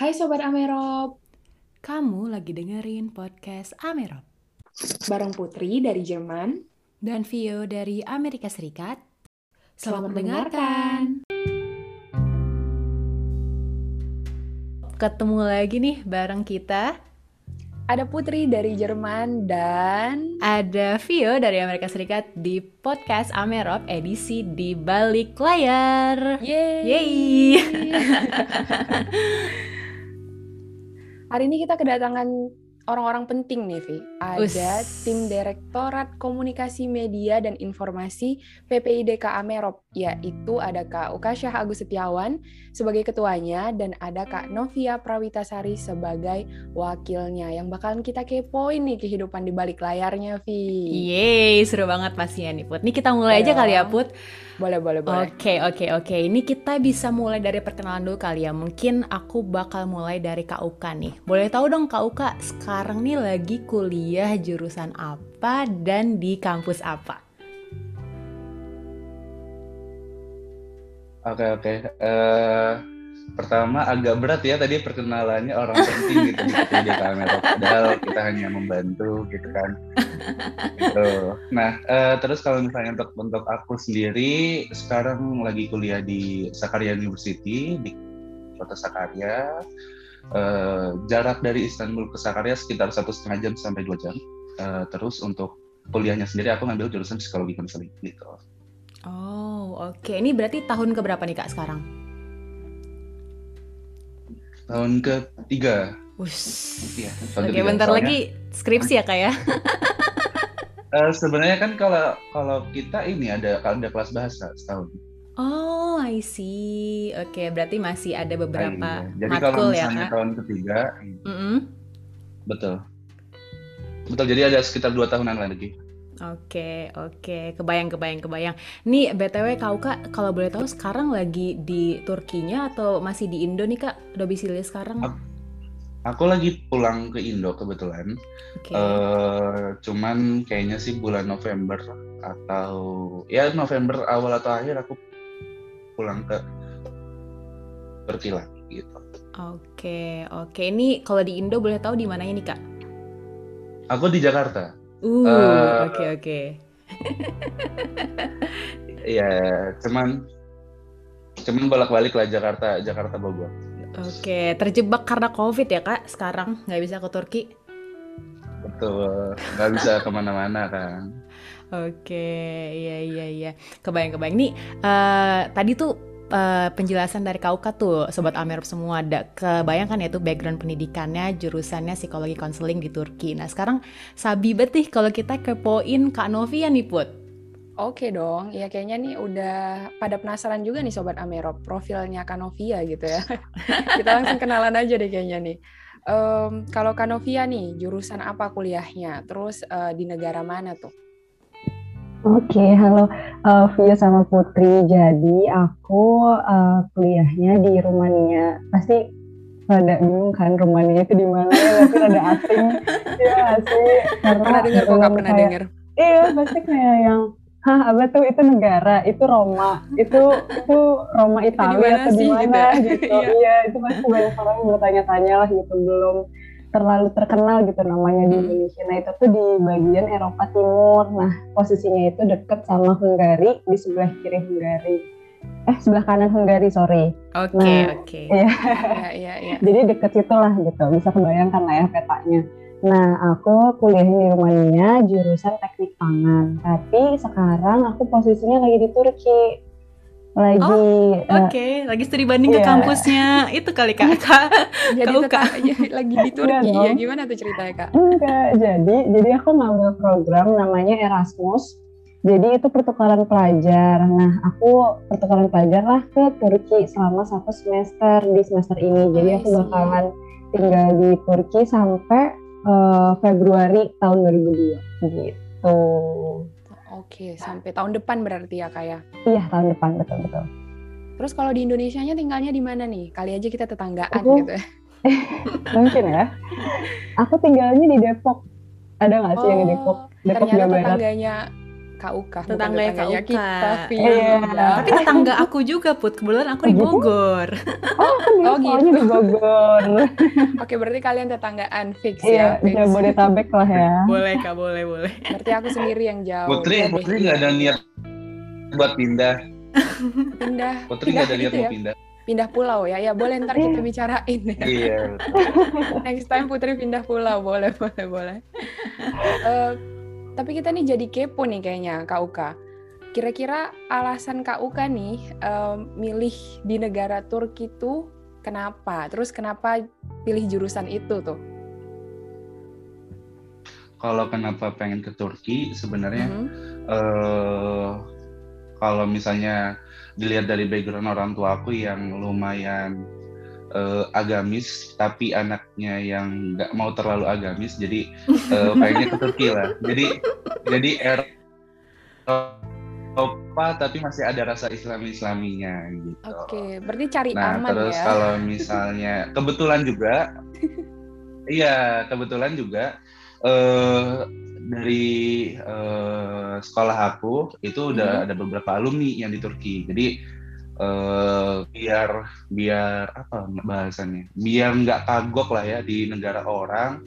Hai Sobat Amerop, Kamu lagi dengerin podcast Amerop bareng Putri dari Jerman. dan Vio dari Amerika Serikat. Selamat mendengarkan. Ketemu lagi nih bareng kita. Ada Putri dari Jerman dan Ada Vio dari Amerika Serikat di podcast Amerop edisi di balik layar. Yeay. Yeay. Hari ini kita kedatangan orang-orang penting nih, Vi. Ada Us. tim Direktorat Komunikasi Media dan Informasi PPIDK Amerop, yaitu ada Kak Ukasyah Agus Setiawan sebagai ketuanya dan ada Kak Novia Prawitasari sebagai wakilnya yang bakalan kita kepoin nih kehidupan di balik layarnya, Vi. Yeay, seru banget pastinya nih Put. Nih kita mulai aja Iya. kali ya Put. Boleh, boleh, boleh. Oke, oke, oke. Ini kita bisa mulai dari perkenalan dulu kali ya. Mungkin aku bakal mulai dari Kak Uka nih. Boleh tahu dong Kak Uka, sekarang nih lagi kuliah jurusan apa dan di kampus apa? Oke oke. Eh, pertama agak berat ya tadi perkenalannya orang penting gitu di Kamera. Padahal kita hanya membantu gitu kan. Gitu. Nah eh, terus kalau misalnya untuk untuk aku sendiri sekarang lagi kuliah di Sakarya University di kota Sakarya. Eh, jarak dari Istanbul ke Sakarya sekitar satu setengah jam sampai dua jam. Eh, terus untuk kuliahnya sendiri aku ngambil jurusan psikologi konseling gitu. Oh, oke. Ini berarti tahun keberapa nih Kak sekarang? Tahun ketiga. Wush. Iya, tahun Oke, ketiga. bentar Soalnya- lagi skripsi ya Kak ya? Eh, sebenarnya kan kalau kalau kita ini ada ada kelas bahasa setahun. Oh, I see. Oke, berarti masih ada beberapa Iya. Jadi kalau matkul ya misalnya Kak? tahun ketiga, Mm-mm. betul. Betul. Jadi ada sekitar dua tahunan lagi. Oke, oke, kebayang, kebayang, kebayang. Nih, BTW Kak Uka, kalau boleh tahu sekarang lagi di Turkinya atau masih di Indo nih Kak? Domisili sekarang? Aku- Aku lagi pulang ke Indo kebetulan. Oke. Eh, cuman kayaknya sih bulan November atau ya November awal atau akhir aku pulang ke Turki lagi gitu. Oke, oke. Ini kalau di Indo boleh tahu di mananya nih Kak? Aku di Jakarta. Uh, Eh, oke, oke. Ya, cuman cuman bolak-balik lah Jakarta Jakarta Bogor. Oke, terjebak karena COVID ya Kak sekarang? Nggak bisa ke Turki? Betul, nggak bisa ke mana-mana kan. Oke, iya iya iya. Kebayang kebayang. Nih eh, tadi tuh eh, penjelasan dari Kauka tuh sobat Amerop semua ada kebayangkan ya tuh background pendidikannya jurusannya psikologi konseling di Turki. Nah sekarang sabi betih kalau kita kepoin Kak Novia nih Put. Oke dong, ya kayaknya nih udah pada penasaran juga nih Sobat Amerop, profilnya Kanovia gitu ya. Kita langsung kenalan aja deh kayaknya nih. Em, kalau Kanovia nih, jurusan apa kuliahnya? Terus eh, di negara mana tuh? Oke, halo eh, Via sama Putri. Jadi aku eh, kuliahnya di Rumania. Pasti rada bingung kan Rumania itu di mana ya, pasti rada asing. Ya sih, karena Pernah dengar kok, belum pernah dengar. Iya, pasti kayak yang Hah, apa tuh itu negara, itu Roma, itu itu Roma Italia atau di gitu mana ya? gitu. Iya. Iya, itu pasti banyak orang yang bertanya-tanya lah gitu, belum terlalu terkenal gitu namanya di Hmm. Indonesia. Nah, itu tuh di bagian Eropa Timur. Nah, posisinya itu deket sama Hungari, di sebelah kiri Hungari. Eh, sebelah kanan Hungari, sorry. Oke Nah, oke. Iya. Iya, iya, iya. Jadi deket situ lah gitu, bisa kebayangkan lah ya petanya. Nah, aku kuliah di Rumania jurusan teknik pangan. Tapi sekarang aku posisinya lagi di Turki. Lagi eh, Oke, lagi studi banding ke Iya. kampusnya itu kali Kak. Kak. Jadi Kak Uka. tetap aja lagi di Turki dong. ya. Gimana tuh ceritanya, Kak? enggak, jadi jadi aku ngambil program namanya Erasmus. Jadi itu pertukaran pelajar. Nah, aku pertukaran pelajar lah ke Turki selama satu semester di semester ini. Jadi I aku bakalan tinggal di Turki sampai eh, Februari tahun 2002 gitu. Oke, sampai tahun depan berarti ya, Kak ya. Iya, tahun depan betul-betul. Terus kalau di Indonesianya tinggalnya di mana nih? Kali aja kita tetanggaan Aku- gitu. Mungkin ya. Aku tinggalnya di Depok. Ada nggak sih yang di Depok? Oh, Depok ternyata Jawa Barat. tetangganya KUK, Tetangga ya tetangganya KUK. kita. Fi. Iya. Tapi tetangga aku juga Put, kebetulan aku di Oh? Bogor. Oh, Oh, soalnya gitu. di Bogor. Oke, berarti kalian tetanggaan fix Iya, ya. fix. Jabodetabek lah ya. boleh Kak, boleh, boleh. Berarti aku sendiri yang jauh. Putri, deh. Putri nggak ada niat buat pindah. pindah. Putri nggak ada niat gitu mau ya. pindah. Pindah pulau ya. Ya boleh ntar kita bicarain ya. Iya. Next time Putri pindah pulau, boleh, boleh, boleh. Eh, tapi kita nih jadi kepo nih kayaknya Kak Uka. Kira-kira alasan Kak Uka nih eh, milih di negara Turki tuh kenapa? Terus kenapa pilih jurusan itu tuh? Kalau kenapa pengen ke Turki sebenarnya Mhm. eh kalau misalnya dilihat dari background orang tua aku yang lumayan eh, agamis tapi anaknya yang nggak mau terlalu agamis jadi eh, pengennya ke Turki lah jadi jadi Eropa tapi masih ada rasa Islami Islaminya gitu Oke, berarti cari Nah, aman terus ya. kalau misalnya kebetulan juga, iya kebetulan juga eh dari eh, sekolah aku itu udah Mhm. ada beberapa alumni yang di Turki. Jadi eh, biar biar apa bahasannya? Biar nggak kagok lah ya di negara orang.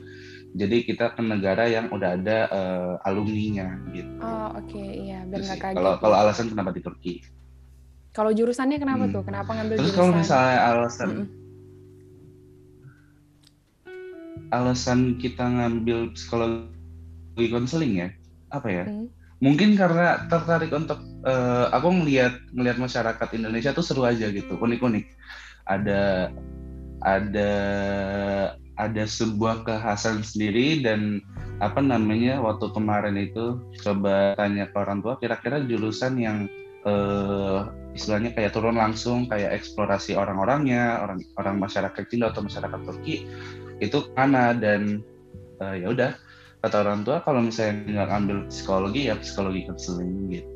Jadi kita ke negara yang udah ada eh, alumninya gitu. Oh, oke, iya, biar nggak kaget. Kalau ya. kalau alasan kenapa di Turki. Kalau jurusannya kenapa Hmm. tuh? Kenapa ngambil Terus jurusan? kalau misalnya alasan Mm-mm. alasan kita ngambil psikologi konseling ya apa ya Hmm. Mungkin karena tertarik untuk eh, aku ngelihat ngelihat masyarakat Indonesia tuh seru aja gitu unik-unik. Ada ada ada sebuah kekhasan sendiri dan apa namanya waktu kemarin itu coba tanya ke orang tua kira-kira jurusan yang eh, istilahnya kayak turun langsung kayak eksplorasi orang-orangnya orang orang masyarakat Indo atau masyarakat Turki itu mana? Dan eh, ya udah kata orang tua kalau misalnya nggak ambil psikologi ya psikologi konseling gitu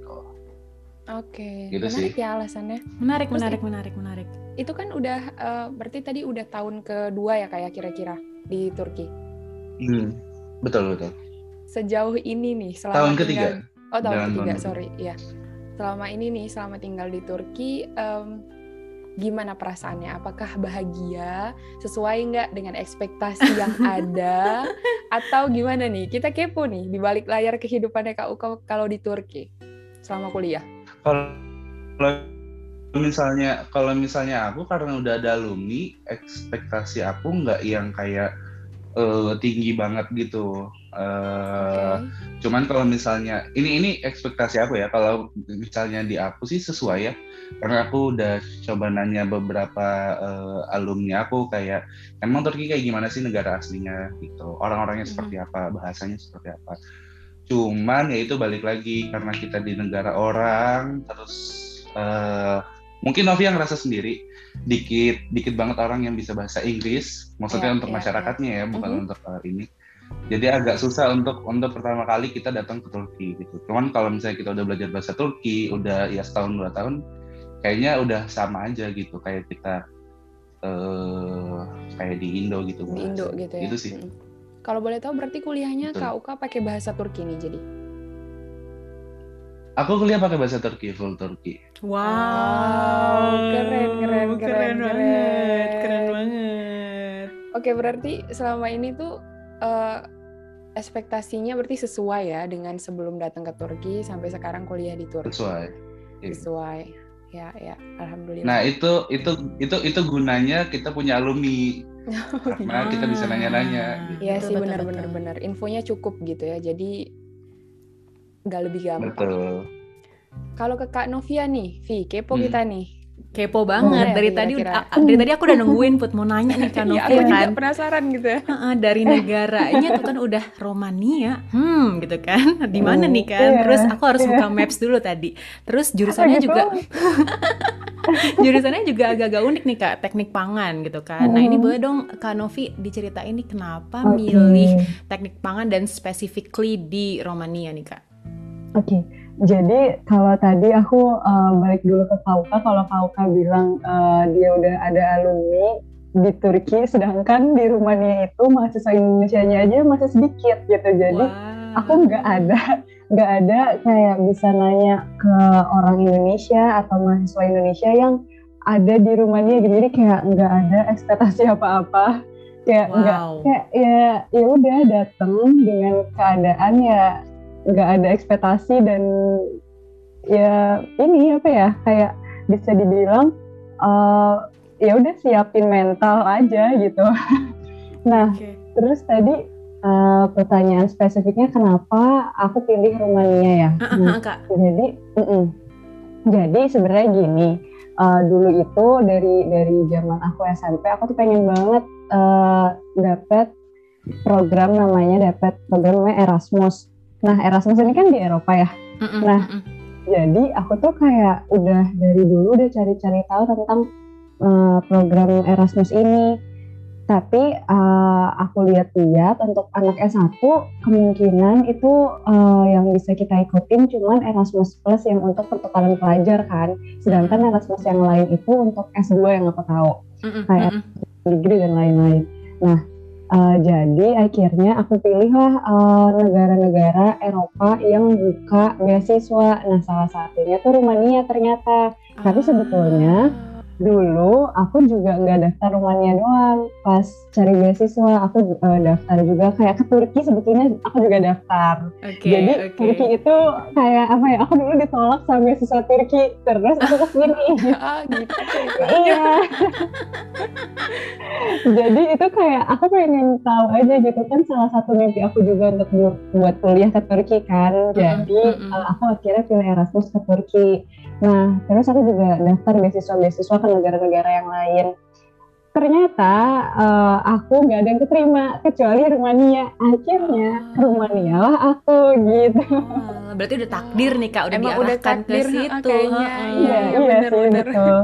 Oke, Gitu menarik sih. ya alasannya. Menarik, Terus menarik, menarik, menarik. Itu kan udah eh, berarti tadi udah tahun kedua ya kayak kira-kira di Turki. Hmm, betul betul Sejauh ini nih selama tahun tinggal ketiga Oh tahun Jangan ketiga, tahun sorry, ya. Selama ini nih, selama tinggal di Turki, em, gimana perasaannya? Apakah bahagia? Sesuai nggak dengan ekspektasi yang ada? Atau gimana nih? Kita kepo nih di balik layar kehidupannya Kak Uka kalau di Turki selama kuliah. kalau misalnya kalau misalnya aku karena udah ada alumni ekspektasi aku nggak yang kayak eh, tinggi banget gitu Eh, Oke. cuman kalau misalnya ini ini ekspektasi aku ya kalau misalnya di aku sih sesuai ya. Karena aku udah coba nanya beberapa eh, alumni aku kayak emang Turki kayak gimana sih negara aslinya? Gitu. Orang-orangnya seperti apa bahasanya seperti apa. Cuman ya itu balik lagi karena kita di negara orang terus eh, mungkin Novi yang ngerasa sendiri. Dikit dikit banget orang yang bisa bahasa Inggris maksudnya Iya, untuk iya, masyarakatnya ya bukan Mhm. untuk eh, ini jadi agak susah untuk untuk pertama kali kita datang ke Turki gitu. Cuman kalau misalnya kita udah belajar bahasa Turki, udah ya setahun dua tahun, kayaknya udah sama aja gitu kayak kita eh kayak di Indo gitu. Di Indo gitu ya. Itu sih. Mm. Kalau boleh tahu berarti kuliahnya Betul. Kak Uka pakai bahasa Turki nih jadi. Aku kuliah pakai bahasa Turki, full Turki. Wow, keren, keren, keren, keren banget, keren. keren banget. Oke, berarti selama ini tuh eh, ekspektasinya berarti sesuai ya dengan sebelum datang ke Turki sampai sekarang kuliah di Turki. Sesuai. Iya. Sesuai. Ya, ya, alhamdulillah. Nah itu itu itu itu gunanya kita punya alumni karena kita bisa nanya-nanya. Gitu. Iya Betul, sih benar-benar benar. Infonya cukup gitu ya. Jadi nggak lebih gampang. Betul. Kalau ke Kak Novia nih, Vi, kepo Hmm. kita nih. Kepo banget Boleh dari ya, tadi kira-kira? a- dari tadi aku udah nungguin put mau nanya nih kan Iya, Novi aku kan. penasaran gitu ya. Heeh, dari negaranya tuh kan udah Romania, hmm gitu kan, di mana Hmm, nih kan? iya, Terus aku harus iya. buka maps dulu tadi. Terus jurusannya juga, jurusannya juga agak-agak unik nih kak, teknik pangan gitu kan. Nah ini Hmm. boleh dong kak Novi diceritain nih kenapa Oke. milih teknik pangan dan specifically di Romania nih kak? Oke, jadi kalau tadi aku uh, balik dulu ke Kauka, kalau Kauka bilang uh, dia udah ada alumni di Turki, sedangkan di Rumania itu mahasiswa Indonesia-nya aja masih sedikit gitu. Jadi Wah. aku nggak ada nggak ada kayak bisa nanya ke orang Indonesia atau mahasiswa Indonesia yang ada di rumahnya gitu jadi kayak nggak ada ekspektasi apa-apa kayak Wow. nggak kayak ya ya udah datang dengan keadaan ya nggak ada ekspektasi dan ya ini apa ya kayak bisa dibilang eh, ya udah siapin mental aja gitu nah Oke. terus tadi eh, pertanyaan spesifiknya kenapa aku pilih Rumania ya Nah, ah, Kak. jadi mm-mm. jadi sebenarnya gini eh, dulu itu dari dari zaman aku SMP aku tuh pengen banget eh, dapet program namanya dapet program namanya Erasmus nah Erasmus ini kan di Eropa ya Mm-mm, Nah, mm-mm. jadi aku tuh kayak udah dari dulu udah cari-cari tahu tentang eh, program Erasmus ini. Tapi eh, aku lihat-lihat untuk anak S1 kemungkinan itu eh, yang bisa kita ikutin cuman Erasmus Plus yang untuk pertukaran pelajar kan. Sedangkan Erasmus yang lain itu untuk S2 yang aku tahu, Mm-mm, kayak- mm-mm. degree dan lain-lain. Nah, eh, jadi akhirnya aku pilihlah eh, negara-negara Eropa yang buka beasiswa. Nah, salah satunya tuh Rumania ternyata. Tapi sebetulnya dulu aku juga nggak daftar Rumania doang. Pas cari beasiswa, aku eh, daftar juga kayak ke Turki sebetulnya aku juga daftar. Oke, Jadi oke. Turki itu kayak apa ya? Aku dulu ditolak sama beasiswa Turki, terus aku ke sini. ah gitu iya. Jadi itu kayak aku pengen tahu aja gitu kan salah satu mimpi aku juga untuk bu- buat kuliah ke Turki kan. Jadi mm-mm. uh, aku akhirnya pilih Erasmus ke Turki. Nah terus aku juga daftar beasiswa-beasiswa ke negara-negara yang lain. Ternyata uh, aku nggak ada yang keterima kecuali Rumania. Akhirnya Rumania lah aku gitu. Oh, berarti udah takdir nih kak, udah Emang udah diarahkan takdir, ke situ. kayaknya. Heeh. Iya, Iya, iya bener, sih bener. betul.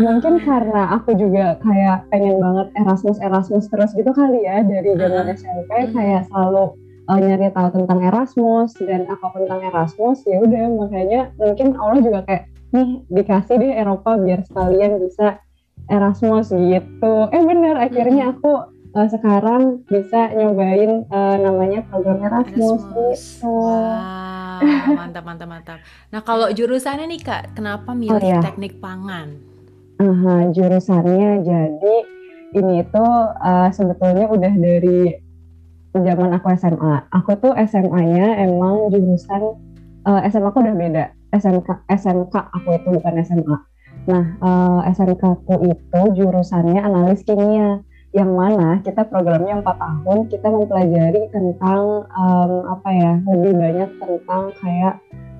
Mungkin karena aku juga kayak pengen banget Erasmus Erasmus terus gitu kali ya dari zaman Mm-mm. SMP kayak selalu uh, nyari tahu tentang Erasmus dan apa pun tentang Erasmus ya udah makanya mungkin Allah juga kayak nih dikasih deh Eropa biar sekalian bisa Erasmus gitu. Eh bener akhirnya aku uh, sekarang bisa nyobain uh, namanya program Erasmus, Erasmus. gitu. Wow, mantap, mantap, mantap. Nah, kalau jurusannya nih kak, kenapa milih Oh, iya. teknik pangan? Aha, jurusannya jadi ini tuh uh, sebetulnya udah dari zaman aku SMA. Aku tuh SMA-nya emang jurusan uh, SMA aku udah beda. SMK SMK aku itu bukan SMA. Nah, uh, SMK aku itu jurusannya analis kimia yang mana kita programnya 4 tahun kita mempelajari tentang um, apa ya lebih banyak tentang kayak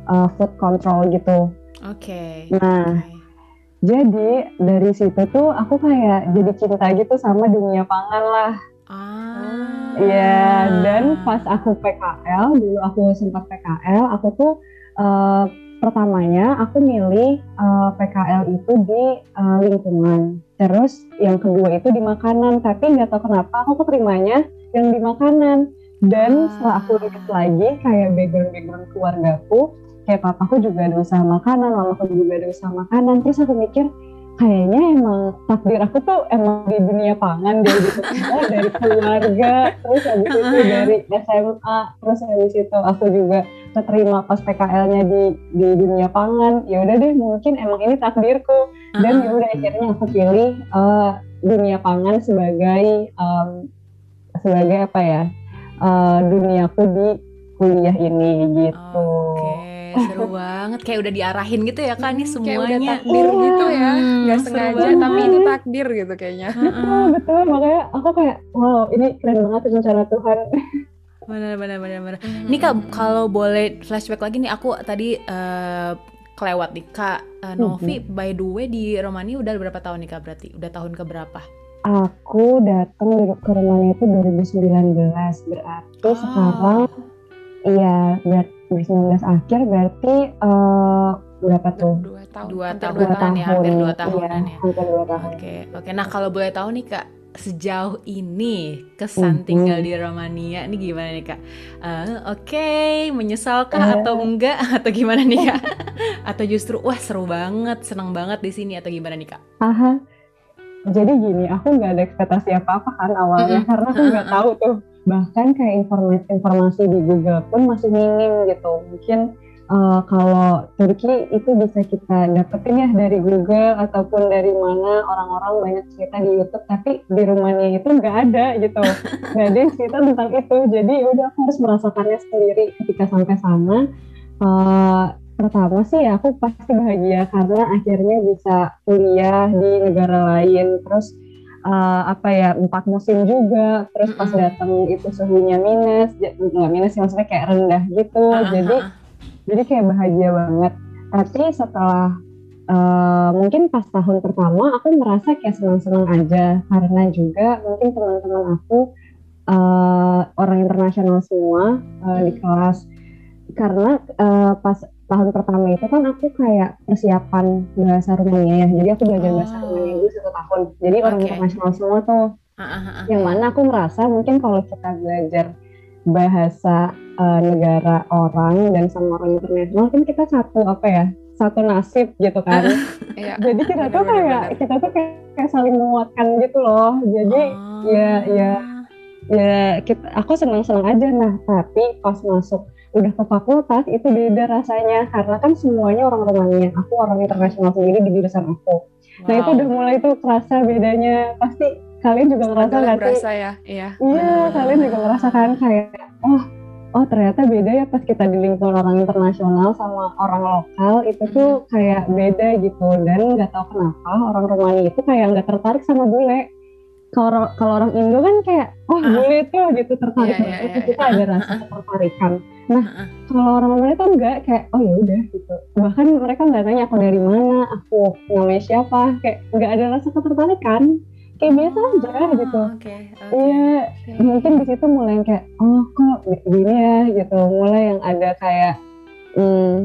uh, food control gitu. Oke. Nah, oke. jadi dari situ tuh aku kayak jadi cinta gitu sama dunia pangan lah. Ah. Iya, dan pas aku PKL, dulu aku sempat PKL, aku tuh eh, pertamanya aku milih eh, PKL itu di eh, lingkungan. Terus yang kedua itu di makanan, tapi nggak tahu kenapa aku keterimanya yang di makanan. Dan Ah. setelah aku lihat lagi kayak background-background keluargaku, kayak papaku juga ada usaha makanan, mamaku juga ada usaha makanan. Terus aku mikir, kayaknya emang takdir aku tuh emang di dunia pangan deh gitu. Oh, dari keluarga, terus habis itu dari SMA, terus habis itu aku juga keterima pas PKL-nya di di dunia pangan. Ya udah deh, mungkin emang ini takdirku. Dan ya udah akhirnya aku pilih eh, dunia pangan sebagai em, sebagai apa ya? eh, duniaku di kuliah ini gitu. Oke, seru banget. Kayak udah diarahin gitu ya kan nih Hmm, Kayak udah semuanya. takdir Iya. gitu ya, Hmm, nggak sengaja banget. tapi ini takdir gitu kayaknya. Heeh. Betul, betul. Makanya aku kayak, wow, ini keren banget rencana Tuhan. Benar, benar, benar, benar. Ini kak, kalau boleh flashback lagi nih, aku tadi eh, kelewat nih kak eh, Novi. By the way di Romania udah berapa tahun nih kak berarti? Udah tahun ke berapa? Aku datang ke rumahnya itu 2019, berarti Ah. sekarang, iya, ber- 2019 akhir berarti eh, berapa tuh? Dua tahun. Dua hampir tahun. dua Tahunan ya, hampir dua iya, tahunan ya. hampir dua tahun. Oke, oke. Nah kalau boleh tahu nih kak, sejauh ini kesan Mhm. tinggal di Romania ini gimana nih kak? Eh, oke, menyesalkah Eh. atau enggak atau gimana nih kak? atau justru wah seru banget, senang banget di sini atau gimana nih kak? Aha. Jadi gini, aku nggak ada ekspektasi apa-apa kan awalnya Mm-mm. karena aku nggak tahu tuh bahkan kayak informasi informasi di Google pun masih minim gitu. Mungkin uh, kalau Turki itu bisa kita dapetin ya dari Google ataupun dari mana. Orang-orang banyak cerita di YouTube tapi di rumahnya itu nggak ada gitu. Nggak ada cerita tentang itu. Jadi ya udah aku harus merasakannya sendiri ketika sampai sana. Uh, pertama sih aku pasti bahagia karena akhirnya bisa kuliah di negara lain. Terus uh, apa ya empat musim juga. Terus pas datang itu suhunya minus nggak minus maksudnya kayak rendah gitu. Uh -huh. jadi jadi kayak bahagia banget. Tapi setelah uh, mungkin pas tahun pertama aku merasa kayak senang-senang aja. Karena juga mungkin teman-teman aku uh, orang internasional semua uh, di kelas. Karena uh, pas tahun pertama itu kan aku kayak persiapan bahasa Rumania ya jadi aku belajar bahasa oh. Rumania dulu satu tahun jadi okay. orang internasional semua tuh uh, uh, uh, yang mana aku merasa mungkin kalau kita belajar bahasa uh, negara orang dan sama orang internasional kan kita satu apa ya satu nasib gitu kan iya. jadi kita tuh kayak kita tuh kayak, kayak saling menguatkan gitu loh jadi oh. ya ya ya kita aku senang senang aja nah tapi pas masuk udah ke fakultas itu beda rasanya karena kan semuanya orang Romania aku orang internasional sendiri di jurusan aku wow. nah itu udah mulai tuh kerasa bedanya pasti kalian juga ngerasa nggak sih? ya, iya. Iya, kalian juga ngerasakan kayak, oh, oh ternyata beda ya pas kita di lingkungan orang internasional sama orang lokal itu tuh kayak beda gitu dan nggak tahu kenapa orang Romani itu kayak nggak tertarik sama bule. Kalau kalau orang Indo kan kayak, oh bule tuh gitu tertarik, yeah, yeah, yeah, kita yeah. ada rasa ketertarikan. Nah, kalau orang Romani tuh enggak kayak, oh ya udah gitu. Bahkan mereka nggak tanya aku dari mana, aku namanya siapa, kayak nggak ada rasa ketertarikan kayak biasa aja gitu. Okay, okay, iya, okay. mungkin di situ mulai kayak oh kok gini ya gitu. Mulai yang ada kayak hmm,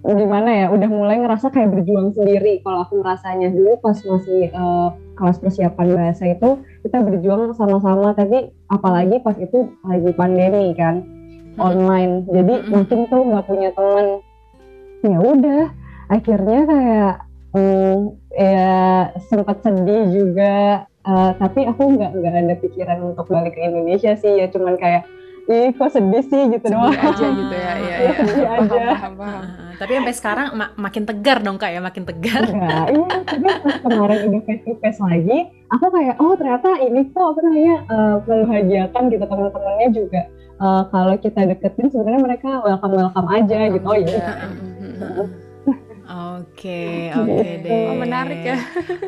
gimana ya, udah mulai ngerasa kayak berjuang sendiri. Kalau aku merasanya dulu pas masih uh, kelas persiapan bahasa itu kita berjuang sama-sama. Tapi apalagi pas itu lagi pandemi kan, hmm. online. Jadi hmm. mungkin tuh nggak punya teman. Ya udah, akhirnya kayak hmm, ya sempat sedih juga uh, tapi aku nggak nggak ada pikiran untuk balik ke Indonesia sih ya cuman kayak ih kok sedih sih gitu sedih doang aja gitu ya ya, ya. sedih paham, aja paham, paham. Uh, tapi sampai sekarang mak makin tegar dong kak ya makin tegar Enggak, iya tapi pas kemarin udah face to face lagi aku kayak oh ternyata ini tuh apa namanya uh, membahagiakan gitu teman-temannya juga uh, kalau kita deketin sebenarnya mereka welcome welcome aja gitu oh iya Oke, oke deh. Oh, menarik ya.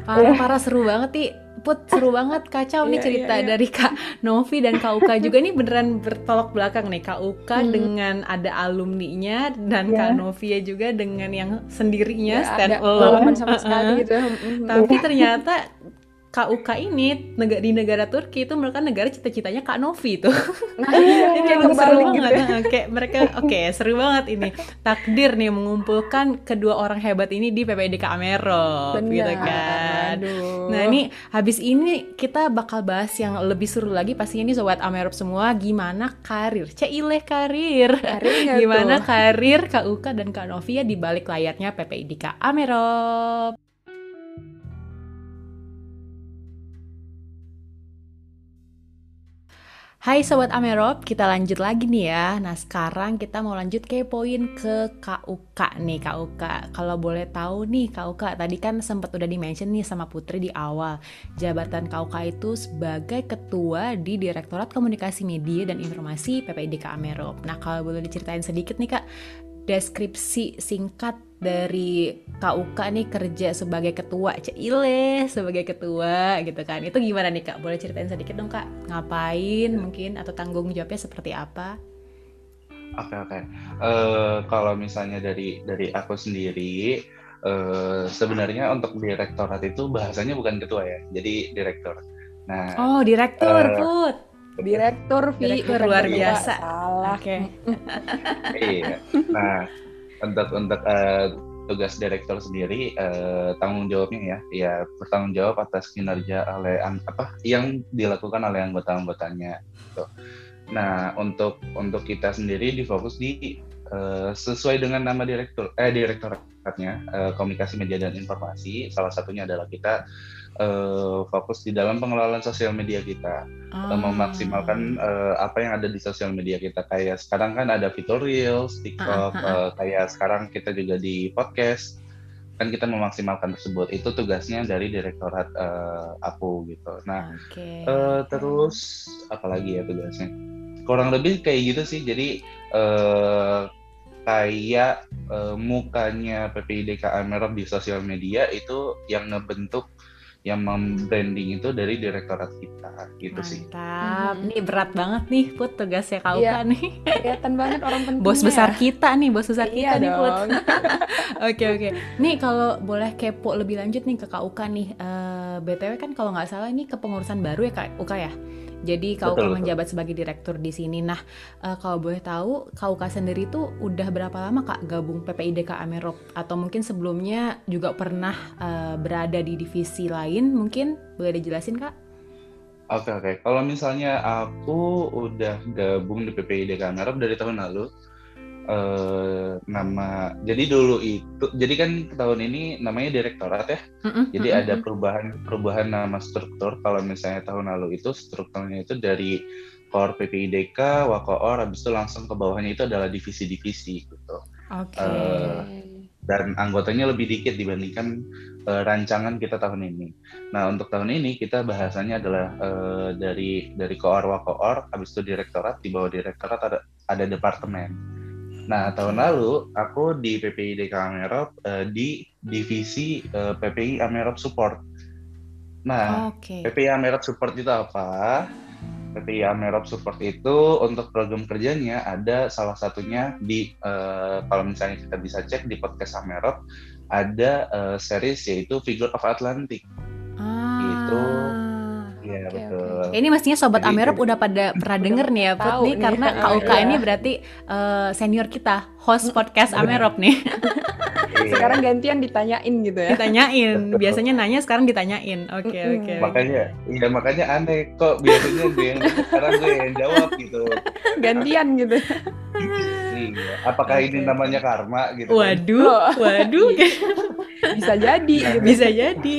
Parah, parah seru banget nih. Put seru banget kacau nih iya, cerita iya, iya. dari Kak Novi dan Kak Uka juga nih beneran bertolak belakang nih Kak Uka hmm. dengan ada alumninya dan yeah. Kak Novia juga dengan yang sendirinya yeah, stand alone sama sekali gitu. Tapi ternyata KUK ini negara di negara Turki itu mereka negara cita-citanya Kak Novi itu. Nah, iya, kayak seru gitu. banget. Ya. kayak mereka oke okay, seru banget ini. Takdir nih mengumpulkan kedua orang hebat ini di PPDK Amero gitu kan. Aduh. Nah, ini habis ini kita bakal bahas yang lebih seru lagi pastinya ini sobat Amerop semua gimana karir. Ceileh karir. karir gimana tuh? karir KUK dan Kak Novia di balik layarnya PPIDK Amerop. Hai Sobat Amerop, kita lanjut lagi nih ya. Nah sekarang kita mau lanjut ke poin ke KUK nih KUK. Kalau boleh tahu nih KUK, tadi kan sempat udah di-mention nih sama Putri di awal. Jabatan KUK itu sebagai ketua di Direktorat Komunikasi Media dan Informasi PPIDK Amerop. Nah kalau boleh diceritain sedikit nih Kak, deskripsi singkat dari KUK nih kerja sebagai ketua. Cile sebagai ketua gitu kan. Itu gimana nih kak? Boleh ceritain sedikit dong kak? Ngapain mungkin atau tanggung jawabnya seperti apa? Oke oke. Uh, kalau misalnya dari dari aku sendiri uh, sebenarnya untuk direktorat itu bahasanya bukan ketua ya jadi direktur. Nah oh direktur uh, put direktur Vi luar biasa. Salah. Oke. Okay. iya. Nah untuk untuk uh, tugas direktur sendiri uh, tanggung jawabnya ya ya bertanggung jawab atas kinerja oleh apa yang dilakukan oleh anggota-anggotanya gitu. Nah untuk untuk kita sendiri difokus di uh, sesuai dengan nama direktur eh direktoratnya uh, komunikasi media dan informasi. Salah satunya adalah kita uh, fokus di dalam pengelolaan sosial media kita, Ah. memaksimalkan uh, apa yang ada di sosial media kita. Kayak sekarang kan ada fitur reels, TikTok, Ah, ah, uh, kayak sekarang kita juga di podcast, kan kita memaksimalkan tersebut. Itu tugasnya dari direktorat uh, aku gitu. Nah, Oke. Eh, terus apalagi ya tugasnya? Kurang lebih kayak gitu sih. Jadi eh kayak eh, mukanya PPIDK Amerop di sosial media itu yang ngebentuk yang membranding itu dari direktorat kita gitu sih. Mantap. Mhm. Nih berat banget nih Put tugasnya Kak Iya. Nih. Kelihatan banget orang pentingnya. Bos besar kita nih, bos besar Iya kita nih Put. dong. Oke oke. Nih kalau boleh kepo lebih lanjut nih ke Kak Uka nih. Eh, BTW kan kalau nggak salah ini kepengurusan baru ya Kak Uka ya. Jadi Kak Betul, betul. menjabat sebagai direktur di sini. Nah, eh, kalau boleh tahu Kak Uka sendiri tuh udah berapa lama Kak gabung PPIDK Amerop atau mungkin sebelumnya juga pernah eh, berada di divisi lain mungkin boleh dijelasin Kak? Oke oke. Kalau misalnya aku udah gabung di PPIDK Amerop dari tahun lalu. Eh nama jadi dulu itu jadi kan tahun ini namanya direktorat ya Mm-mm, Jadi mm-mm, ada mm. perubahan perubahan nama struktur. Kalau misalnya tahun lalu itu strukturnya itu dari core PPIDK, Wakoor, habis itu langsung ke bawahnya itu adalah divisi-divisi gitu. Oke. Eh, Dan anggotanya lebih dikit dibandingkan eh, rancangan kita tahun ini. Nah untuk tahun ini kita bahasanya adalah eh, dari dari koor Wakoor, habis itu direktorat, di bawah direktorat ada ada departemen. Nah tahun lalu aku di PPIDK Amerop eh, di divisi eh, PPI Amerop Support. Nah Oke. PPI Amerop Support itu apa? PPI Amerop Support itu untuk program kerjanya ada salah satunya di eh, kalau misalnya kita bisa cek di podcast Amerop ada eh, series yaitu Figure of Atlantic. Gitu. Iya Oke, betul. Ini mestinya sobat Amerop udah pada pernah denger nih ya Put nih nih. karena Kak Uka iya. ini berarti eh, senior kita, host podcast Amerop nih. Iya. Sekarang gantian ditanyain gitu ya. Ditanyain, biasanya nanya sekarang ditanyain. Oke Mm-mm. oke. oke. makanya iya makanya aneh kok biasanya gue yang sekarang gue yang jawab gitu. Gantian gitu. Iya. Apakah ini namanya karma gitu? kan? Waduh, Loh. waduh, Bisa jadi Nah, gitu. bisa jadi.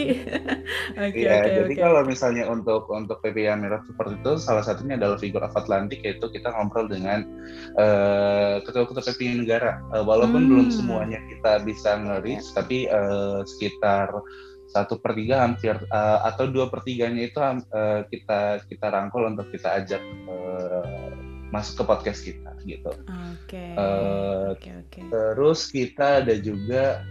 Oke Iya, oke jadi oke. kalau misalnya untuk untuk PPI Amerop seperti itu salah satunya adalah figur of Atlantic yaitu kita ngobrol dengan eh, ketua-ketua PPI negara. Eh, walaupun Hmm. belum semuanya kita bisa nge-reach, tapi eh, sekitar satu per tiga hampir eh, atau dua per tiganya itu eh, kita kita rangkul untuk kita ajak eh, masuk ke podcast kita gitu. Oke. Eh, Oke oke. Terus kita ada juga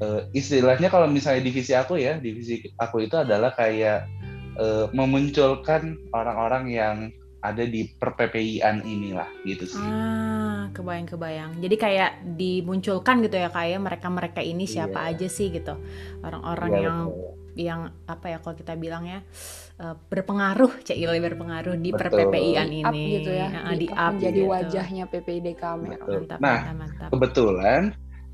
eh, istilahnya kalau misalnya divisi aku ya, divisi aku itu adalah kayak eh, memunculkan orang-orang yang ada di per PPI-an inilah gitu sih. Ah, kebayang-kebayang. Jadi kayak dimunculkan gitu ya kayak mereka-mereka ini siapa Iya. aja sih gitu. Orang-orang Iya, yang betul. Yang apa ya kalau kita bilang ya eh, berpengaruh, Cile berpengaruh di per. PPI-an Di ini. up gitu ya. Ah, di, up menjadi gitu. wajahnya PPIDK. Mantap, Nah, mantap, mantap. Kebetulan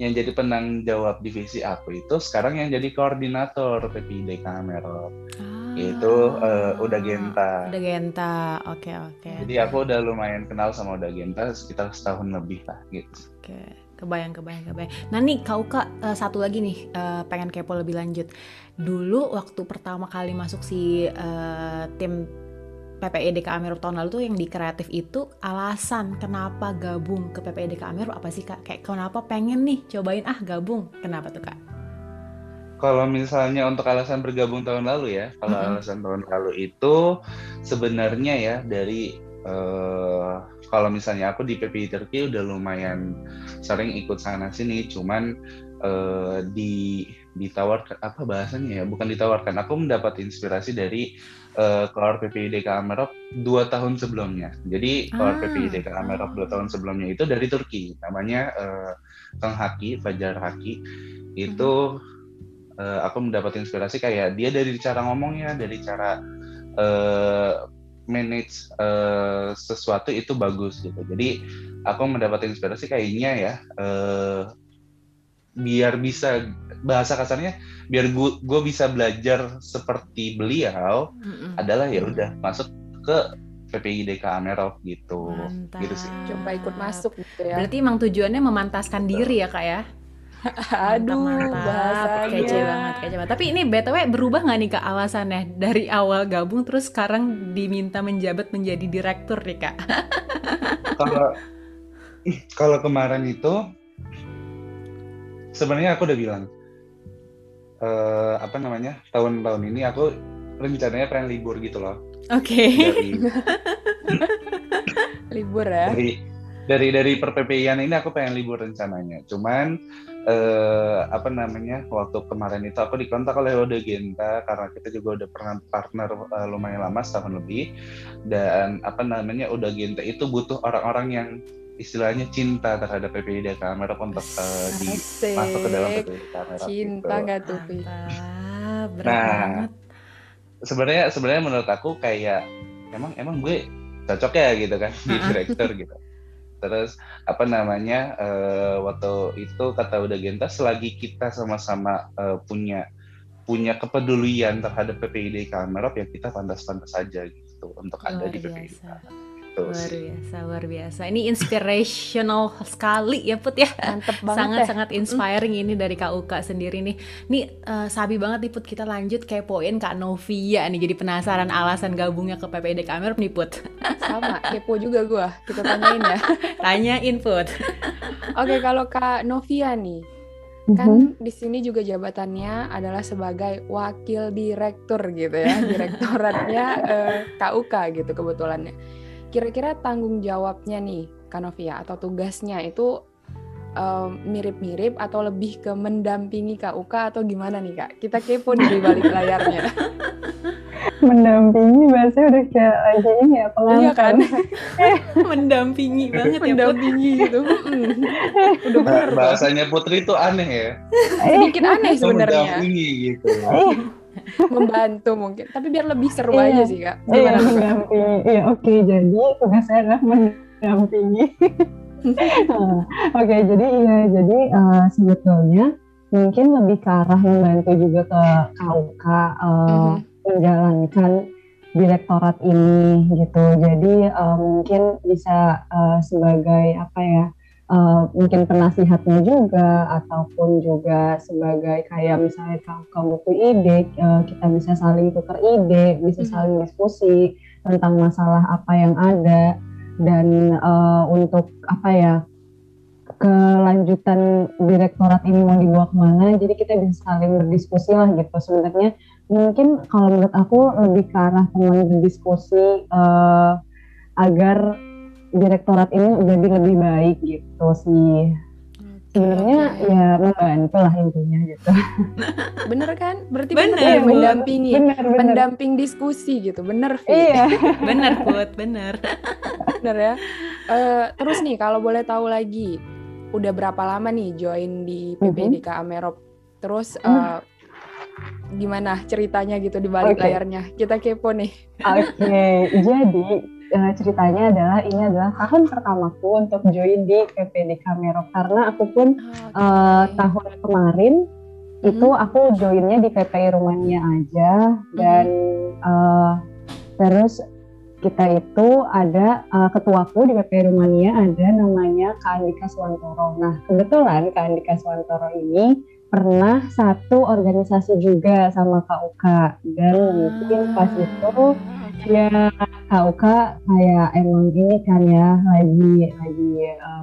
yang jadi penanggung jawab divisi aku itu sekarang yang jadi koordinator PPI DK Merot. Ah, Itu eh, udah Genta. Udah Genta. Oke, oke. Jadi aku udah lumayan kenal sama Uda Genta sekitar setahun lebih lah gitu. Oke, kebayang, kebayang, kebayang. Nah nih, kau kak eh, satu lagi nih, eh, pengen kepo lebih lanjut. Dulu waktu pertama kali masuk si eh, tim PPIDK Amerop tahun lalu tuh yang di kreatif itu alasan kenapa gabung ke PPIDK Amerop apa sih kak? Kayak kenapa pengen nih cobain ah gabung? Kenapa tuh kak? Kalau misalnya untuk alasan bergabung tahun lalu ya, kalau Mm-mm. alasan tahun lalu itu sebenarnya ya dari eh, kalau misalnya aku di PPI Turki udah lumayan sering ikut sana sini, cuman eh, di ditawarkan apa bahasanya ya, bukan ditawarkan, aku mendapat inspirasi dari eh, keluar PPI DK Amerop dua tahun sebelumnya. Jadi keluar Ah. PPI DK Amerop dua tahun sebelumnya itu dari Turki, namanya eh, Kang Haki, Fajar Haki itu eh, aku mendapat inspirasi kayak dia dari cara ngomongnya, dari cara eh, manage eh, sesuatu itu bagus gitu. Jadi aku mendapat inspirasi kayaknya ya eh, biar bisa bahasa kasarnya biar gua gua bisa belajar seperti beliau Mm-mm. adalah ya udah masuk ke PPI DK Amerov gitu. Mantap. Gitu sih. Coba ikut masuk gitu ya. Berarti emang tujuannya memantaskan diri ya kak ya? Aduh, mantap, bahasanya. kece banget, kece banget. Tapi ini btw berubah nggak nih kak alasannya dari awal gabung terus sekarang diminta menjabat menjadi direktur nih kak? Kalau kalau kemarin itu sebenarnya aku udah bilang eh, apa namanya tahun-tahun ini aku rencananya pengen libur gitu loh Oke. dari Libur ya. dari dari dari perPPIan ini aku pengen libur rencananya. Cuman eh, apa namanya waktu kemarin itu aku dikontak oleh Oda Genta karena kita juga udah pernah partner eh, lumayan lama setahun lebih dan apa namanya Oda Genta itu butuh orang-orang yang istilahnya cinta terhadap PPI DKA Merok untuk eh, di Asik. masuk ke dalam PPI DKA Merok Cinta gitu. nggak tuh, berat Nah, banget. sebenarnya sebenarnya menurut aku kayak emang emang gue cocok ya gitu kan di direktur gitu terus apa namanya eh, waktu itu kata udah Genta selagi kita sama-sama eh, punya punya kepedulian terhadap PPID Kamerop ya kita pantas-pantas saja gitu untuk ada di PPID biasa. Gitu Luar sih. biasa, luar biasa. Ini inspirational sekali ya Put ya. Mantep banget Sangat-sangat inspiring ini dari Kak Uka sendiri nih. Nih eh, sabi banget nih Put kita lanjut kepoin Kak Novia nih jadi penasaran alasan gabungnya ke PPID Kamerop nih Put. Sama, kepo juga gua. Kita tanyain ya. Tanyain Put. Oke, kalau Kak Novia nih, Mhm. kan di sini juga jabatannya adalah sebagai wakil direktur gitu ya, direktoratnya eh, KUK gitu kebetulannya. Kira-kira tanggung jawabnya nih, Kak Novia atau tugasnya itu mirip-mirip atau lebih ke mendampingi KUK atau gimana nih Kak? Kita kepo nih di balik layarnya. mendampingi bahasanya udah kayak lagi ini ya pengantar. Iya kan? Mendampingi banget ya mendampingi gitu. Mm. Udah Ba- bener tuh. bahasanya Putri itu aneh ya Eh, Sedikit aneh sebenarnya. mendampingi gitu eh, Membantu mungkin. Tapi biar lebih seru Iya. aja sih Kak. iya Gimana tuh, Kak? mendampingi. Iya oke jadi tugas saya adalah mendampingi. Nah, Oke jadi iya jadi eh, sebetulnya mungkin lebih ke arah membantu juga ke KUK eh, Mhm. menjalankan direktorat ini gitu. Jadi eh, mungkin bisa eh, sebagai apa ya? Eh, mungkin penasihatnya juga ataupun juga sebagai kayak misalnya kamu kamu butuh ide eh, kita bisa saling tukar ide bisa Mhm. saling diskusi tentang masalah apa yang ada dan eh, untuk apa ya kelanjutan direktorat ini mau dibawa ke mana jadi kita bisa saling berdiskusi lah gitu sebenarnya mungkin kalau menurut aku lebih ke arah teman berdiskusi eh, agar direktorat ini jadi lebih baik gitu sih sebenarnya Oke. ya membantu lah intinya gitu Bener kan? Berarti Bener, bener, Bu. mendampingi. benar benar Pendamping diskusi gitu. Bener, Vi. iya Bener Put, bener. Bener ya. Eh, terus nih, kalau boleh tahu lagi, udah berapa lama nih join di PPDK Amerop? Terus eh, gimana ceritanya gitu di balik Oke. layarnya? Kita kepo nih. Oke, jadi eh, ceritanya adalah ini adalah tahun pertamaku untuk join di PPD Kamerok karena aku pun eh, tahun kemarin itu aku joinnya di PPI Rumania aja. Dan eh, terus kita itu ada eh, ketuaku di PPI Rumania ada namanya Kak Andika Swantoro. Nah kebetulan Kak Andika Swantoro ini pernah satu organisasi juga sama Kak Uka. Dan mungkin pas itu ya Kak Uka kayak emang ini kan ya lagi lagi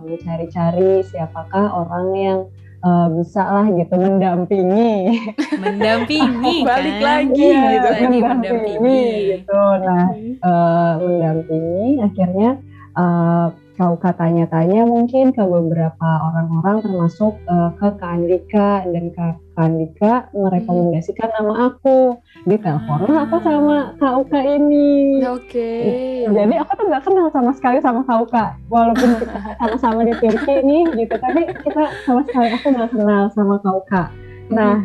mencari-cari siapakah orang yang eh, bisa lah gitu mendampingi Mendampingi Balik kan. lagi Iya, gitu. lagi mendampingi. gitu. Nah eh, mendampingi akhirnya eh, kau tanya-tanya mungkin ke beberapa orang-orang termasuk eh, ke Kak Andika dan Kak Kak Andika merekomendasikan nama aku. Ditelepon lah aku sama Kak Uka ini. Oke. jadi aku tuh nggak kenal sama sekali sama Kak Uka. Walaupun kita sama-sama di Turki nih gitu tapi kita sama sekali aku nggak kenal sama Kak Uka. Nah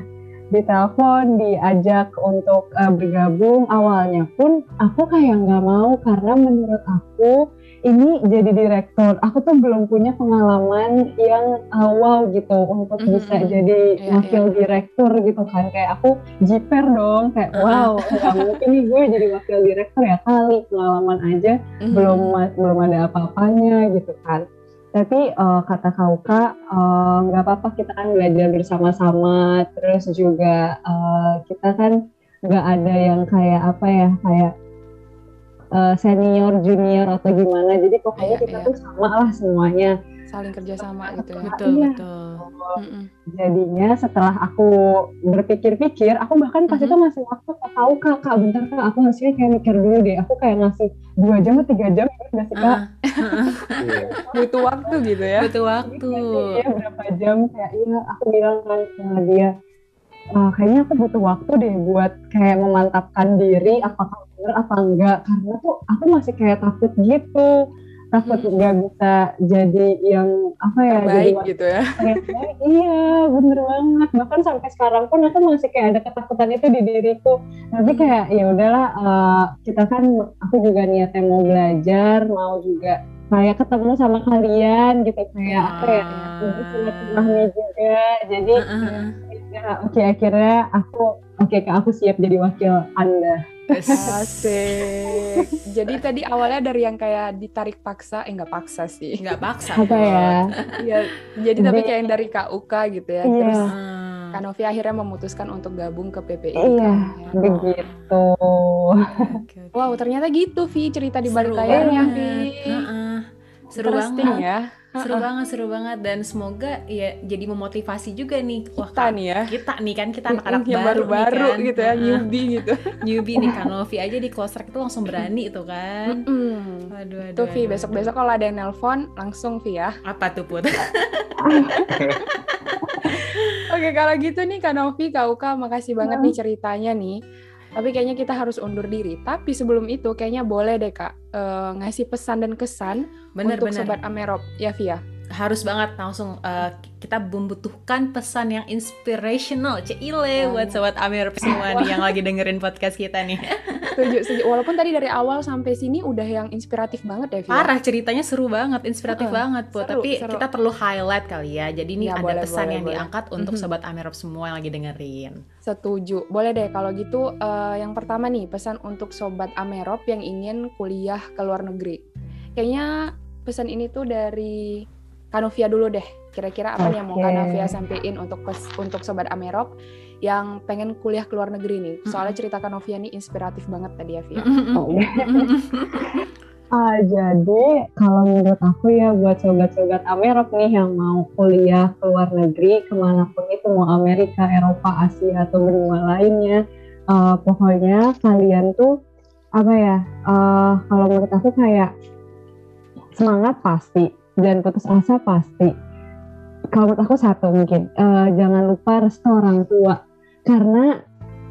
ditelepon diajak untuk eh, bergabung. Awalnya pun aku kayak nggak mau karena menurut aku ini jadi direktur aku tuh belum punya pengalaman yang eh, wow gitu untuk Mhm. bisa jadi Iya, wakil direktur gitu kan kayak aku jiper dong kayak Uh-uh. wow nggak mungkin nih gue jadi wakil direktur ya kali pengalaman aja Mhm. belum ma- belum ada apa-apanya gitu kan tapi uh, kata Kauka uh, nggak apa-apa kita kan belajar bersama-sama terus juga uh, kita kan nggak ada yang kayak apa ya kayak uh, senior junior atau gimana jadi pokoknya Iya, kita iya. tuh sama lah semuanya saling kerjasama gitu ya. betul Iya. betul Mm-mm. jadinya setelah aku berpikir-pikir aku bahkan pas Mhm. itu masih waktu tahu kak kak bentar kak aku hasilnya kayak mikir dulu deh aku kayak ngasih dua jam atau tiga jam gitu nggak sih kak Iya. Butuh waktu gitu ya. butuh waktu Iya berapa jam kayak iya aku bilang kan sama dia "Ah, kayaknya aku butuh waktu deh buat kayak memantapkan diri apakah benar apa enggak karena tuh aku masih kayak takut gitu takut Hmm. nggak bisa jadi yang apa ya jadi Baik gitu ya. iya bener banget bahkan sampai sekarang pun aku masih kayak ada ketakutan itu di diriku tapi kayak ya udahlah eh, kita kan aku juga niatnya mau belajar mau juga kayak ketemu sama kalian gitu kayak apa ya Ah. silaturahmi juga jadi ah, ah. ya, oke akhirnya aku oke kak aku siap jadi wakil anda. Asik. Jadi tadi awalnya dari yang kayak ditarik paksa, eh nggak paksa sih. nggak paksa apa ya Iya. Jadi tapi kayak yang dari KUK gitu ya. Iya. Terus Ah. Kak Novi akhirnya memutuskan untuk gabung ke PPI. iya kan. begitu. Wow, ternyata gitu Vi cerita di balik layarnya. Vi. Heeh. Seru banget. ya. Seru banget, seru banget dan semoga ya jadi memotivasi juga nih. Wah, Kita Kak, nih ya. kita nih kan kita anak-anak yang baru baru-baru nih kan. gitu ya, Heeh. newbie gitu. newbie nih Kanovi aja di close track itu langsung berani tuh kan. Mm. Waduh, waduh. Tuh Vi, waduh, besok-besok kalau ada yang nelpon langsung Vi ya. apa tuh Put? Oke, kalau gitu nih Kak Novi, Kak Uka, makasih banget nih ceritanya nih. Tapi kayaknya kita harus undur diri. Tapi sebelum itu kayaknya boleh deh Kak eh, ngasih pesan dan kesan Bener untuk bener. Sobat Amerop. Ya Via. Harus banget langsung eh, kita membutuhkan pesan yang inspirational, ceile buat sobat Amir semua nih yang lagi dengerin podcast kita nih. Setuju, setuju. Walaupun tadi dari awal sampai sini udah yang inspiratif banget ya Via. Parah ceritanya seru banget, inspiratif Heeh, banget, seru, Tapi seru. kita perlu highlight kali ya. Jadi ini Ya, ada boleh, pesan boleh, yang boleh. diangkat untuk Mhm. sobat Amerop semua yang lagi dengerin. Setuju. Boleh deh kalau gitu eh, yang pertama nih pesan untuk sobat Amerop yang ingin kuliah ke luar negeri. Kayaknya pesan ini tuh dari Kanovia dulu deh. Kira-kira apa nih yang mau. Kanovia sampein untuk untuk sobat Amerop yang pengen kuliah ke luar negeri nih. Soalnya cerita Kanovia nih inspiratif banget tadi ya, Via. Oh. Ah, jadi kalau menurut aku ya buat sobat-sobat Amerop nih yang mau kuliah ke luar negeri ke mana pun itu mau Amerika, Eropa, Asia atau benua lainnya, eh, pokoknya kalian tuh apa ya? eh, kalau menurut aku kayak semangat pasti dan putus asa pasti. Kalau menurut aku satu mungkin. Eh, jangan lupa restu orang tua. Karena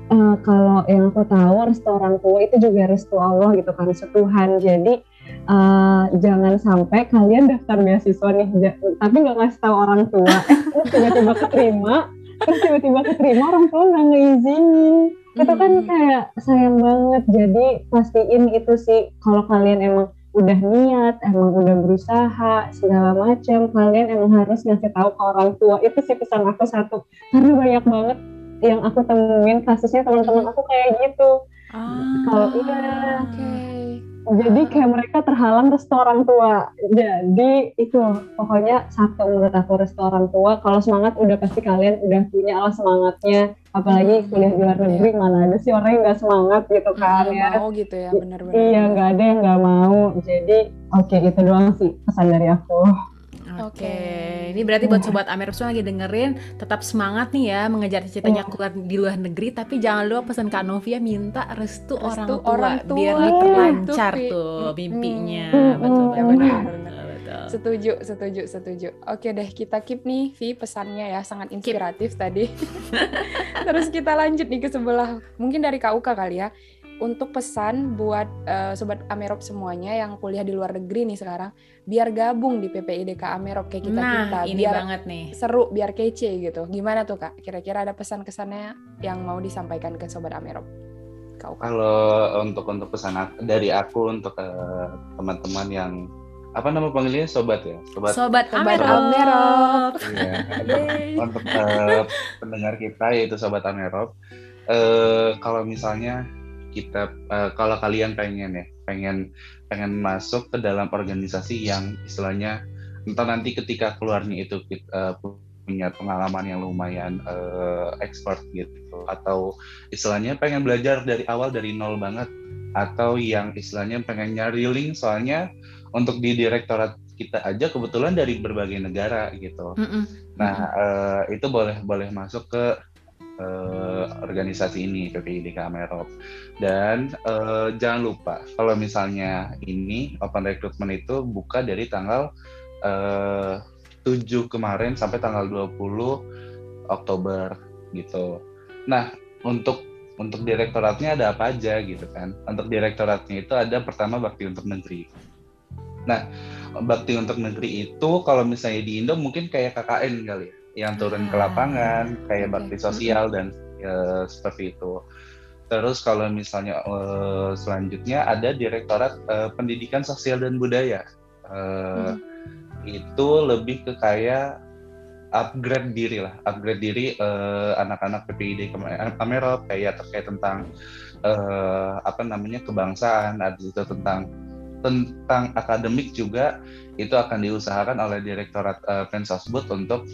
eh, kalau yang aku tahu restu orang tua itu juga restu Allah gitu kan restu Tuhan. Jadi eh, jangan sampai kalian daftar beasiswa nih. Tapi nggak ngasih tahu orang tua. Terus tiba-tiba keterima. Terus tiba-tiba keterima orang tua nggak ngeizinin itu kan kayak sayang banget. Jadi pastiin itu sih. Kalau kalian emang udah niat emang udah berusaha segala macam kalian emang harus ngasih tahu ke orang tua itu sih pesan aku satu karena banyak banget yang aku temuin kasusnya teman-teman aku kayak gitu Ah, Kalau iya. Oke. Jadi kayak mereka terhalang restu orang tua. Jadi itu pokoknya satu menurut aku restu orang tua. Kalau semangat udah pasti kalian udah punya lah semangatnya. Apalagi Hmm, kuliah di luar negeri mana ada sih orang yang nggak semangat gitu kan Nggak ya. mau gitu ya, bener-bener. iya nggak ada yang nggak mau. Jadi oke itu doang sih pesan dari aku Oke, Oke. ini berarti buat sobat Amer semua lagi dengerin, tetap semangat nih ya mengejar cita-citanya keluar di luar negeri, tapi jangan lupa pesan Kak Novia minta restu, orang, Restu tua, orang tua. biar Iya, itu, Vi. tuh mimpinya. Mm-mm. Betul, betul, betul. Setuju, setuju, setuju. Oke deh, kita keep nih Vi pesannya ya, sangat inspiratif tadi. Terus kita lanjut nih ke sebelah, mungkin dari KUK kali ya. Untuk pesan buat eh, sobat Amerop semuanya yang kuliah di luar negeri nih sekarang, biar gabung di PPIDK Amerop kayak kita kita, Nah, ini biar banget nih. seru, biar kece gitu. Gimana tuh kak? Kira-kira ada pesan-kesannya yang mau disampaikan ke sobat Amerop? KUK. Kalau untuk untuk pesan dari aku untuk eh, teman-teman yang apa nama panggilnya sobat ya sobat Sobat, Sobat Amerop. Amerop. Iya, Yeay. untuk eh, pendengar kita yaitu sobat Amerop eh kalau misalnya kita eh, kalau kalian pengen ya pengen pengen masuk ke dalam organisasi yang istilahnya entah nanti ketika keluarnya itu kita punya pengalaman yang lumayan uh, expert gitu atau istilahnya pengen belajar dari awal dari nol banget atau yang istilahnya pengen nyari link soalnya untuk di direktorat kita aja kebetulan dari berbagai negara gitu. Mm -mm. Nah uh, itu boleh boleh masuk ke uh, organisasi ini PPID Kamerop dan uh, jangan lupa kalau misalnya ini open recruitment itu buka dari tanggal uh, 7 kemarin sampai tanggal 20 Oktober gitu. Nah, untuk untuk direktoratnya ada apa aja gitu kan. Untuk direktoratnya itu ada pertama bakti untuk negeri. Nah, bakti untuk negeri itu kalau misalnya di Indo mungkin kayak KKN kali ya, yang turun ke ah, lapangan, kayak okay. bakti sosial dan ya, seperti itu. Terus kalau misalnya uh, selanjutnya ada direktorat uh, pendidikan sosial dan budaya. Uh, hmm itu lebih ke kayak upgrade diri lah, upgrade diri uh, anak-anak PPID Amerop kayak terkait tentang uh, apa namanya kebangsaan, ada itu tentang tentang akademik juga itu akan diusahakan oleh Direktorat uh, Pensosbud untuk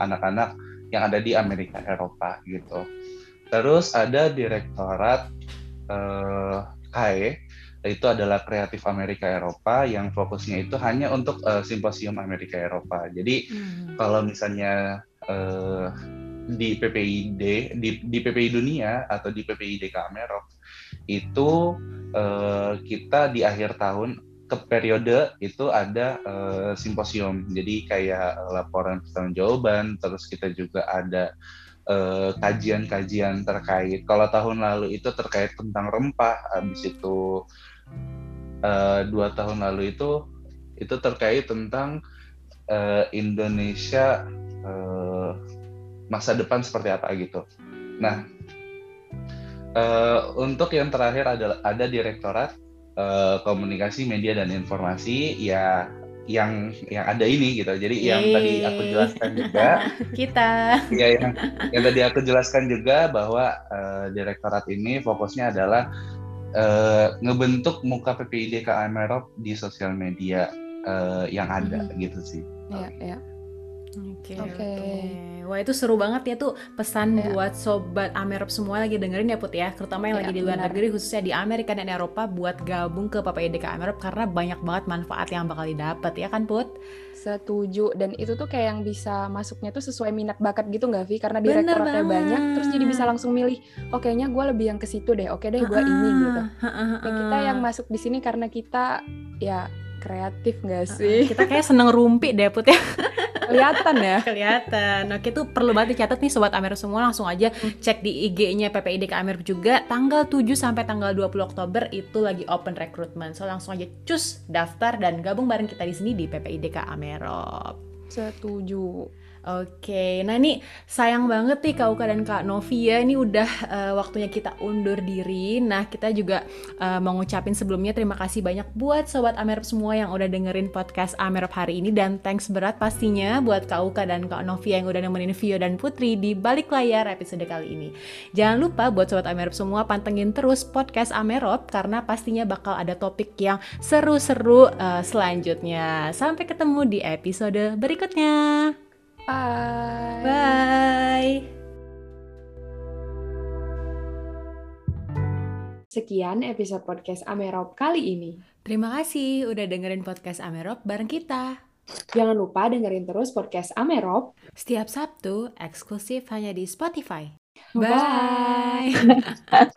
anak-anak uh, yang ada di Amerika Eropa gitu. Terus ada Direktorat uh, KAE itu adalah Kreatif Amerika Eropa yang fokusnya itu hanya untuk uh, simposium Amerika Eropa. Jadi hmm. kalau misalnya uh, di PPID di, di PPI dunia atau di PPID Kamerok itu uh, kita di akhir tahun ke periode itu ada uh, simposium. Jadi kayak laporan pertanggungjawaban, terus kita juga ada kajian-kajian uh, terkait. Kalau tahun lalu itu terkait tentang rempah, habis itu uh, dua tahun lalu itu itu terkait tentang uh, Indonesia uh, masa depan seperti apa gitu. Nah, uh, untuk yang terakhir adalah ada direktorat uh, komunikasi media dan informasi ya yang yang ada ini gitu. Jadi Yeay. yang tadi aku jelaskan juga kita. Ya yang yang tadi aku jelaskan juga bahwa uh, direktorat ini fokusnya adalah uh, ngebentuk muka PPID KM Merop di sosial media uh, yang ada hmm. gitu sih. Iya, iya. Oke, okay, oke. Okay. Wah itu seru banget ya tuh pesan yeah. buat sobat Amerop semua lagi dengerin ya Put ya, terutama yang yeah, lagi di luar negeri khususnya di Amerika dan Eropa buat gabung ke PPID Amerop karena banyak banget manfaat yang bakal didapat ya kan Put? Setuju dan itu tuh kayak yang bisa masuknya tuh sesuai minat bakat gitu nggak Vi? Karena direktoratnya banyak, terus jadi bisa langsung milih. Oh kayaknya gue lebih yang ke situ deh. Oke deh gue ini gitu. Ya, kita yang masuk di sini karena kita ya kreatif gak sih? Kita kayak seneng rumpi deh Put ya. Kelihatan ya? Kelihatan. Oke tuh perlu banget dicatat nih Sobat Amer semua langsung aja cek di IG-nya PPID Amer juga tanggal 7 sampai tanggal 20 Oktober itu lagi open recruitment. So langsung aja cus daftar dan gabung bareng kita di sini di PPID Amerop. Setuju. Oke, nah ini sayang banget nih Kak Uka dan Kak Novia ini udah uh, waktunya kita undur diri. Nah kita juga uh, mau ngucapin sebelumnya terima kasih banyak buat Sobat Amerop semua yang udah dengerin podcast Amerop hari ini dan thanks berat pastinya buat Kak Uka dan Kak Novia yang udah nemenin Vio dan Putri di balik layar episode kali ini. Jangan lupa buat Sobat Amerop semua pantengin terus podcast Amerop karena pastinya bakal ada topik yang seru-seru uh, selanjutnya. Sampai ketemu di episode berikutnya. Bye. Bye. Sekian episode podcast Amerop kali ini. Terima kasih udah dengerin podcast Amerop bareng kita. Jangan lupa dengerin terus podcast Amerop setiap Sabtu eksklusif hanya di Spotify. Bye. Bye.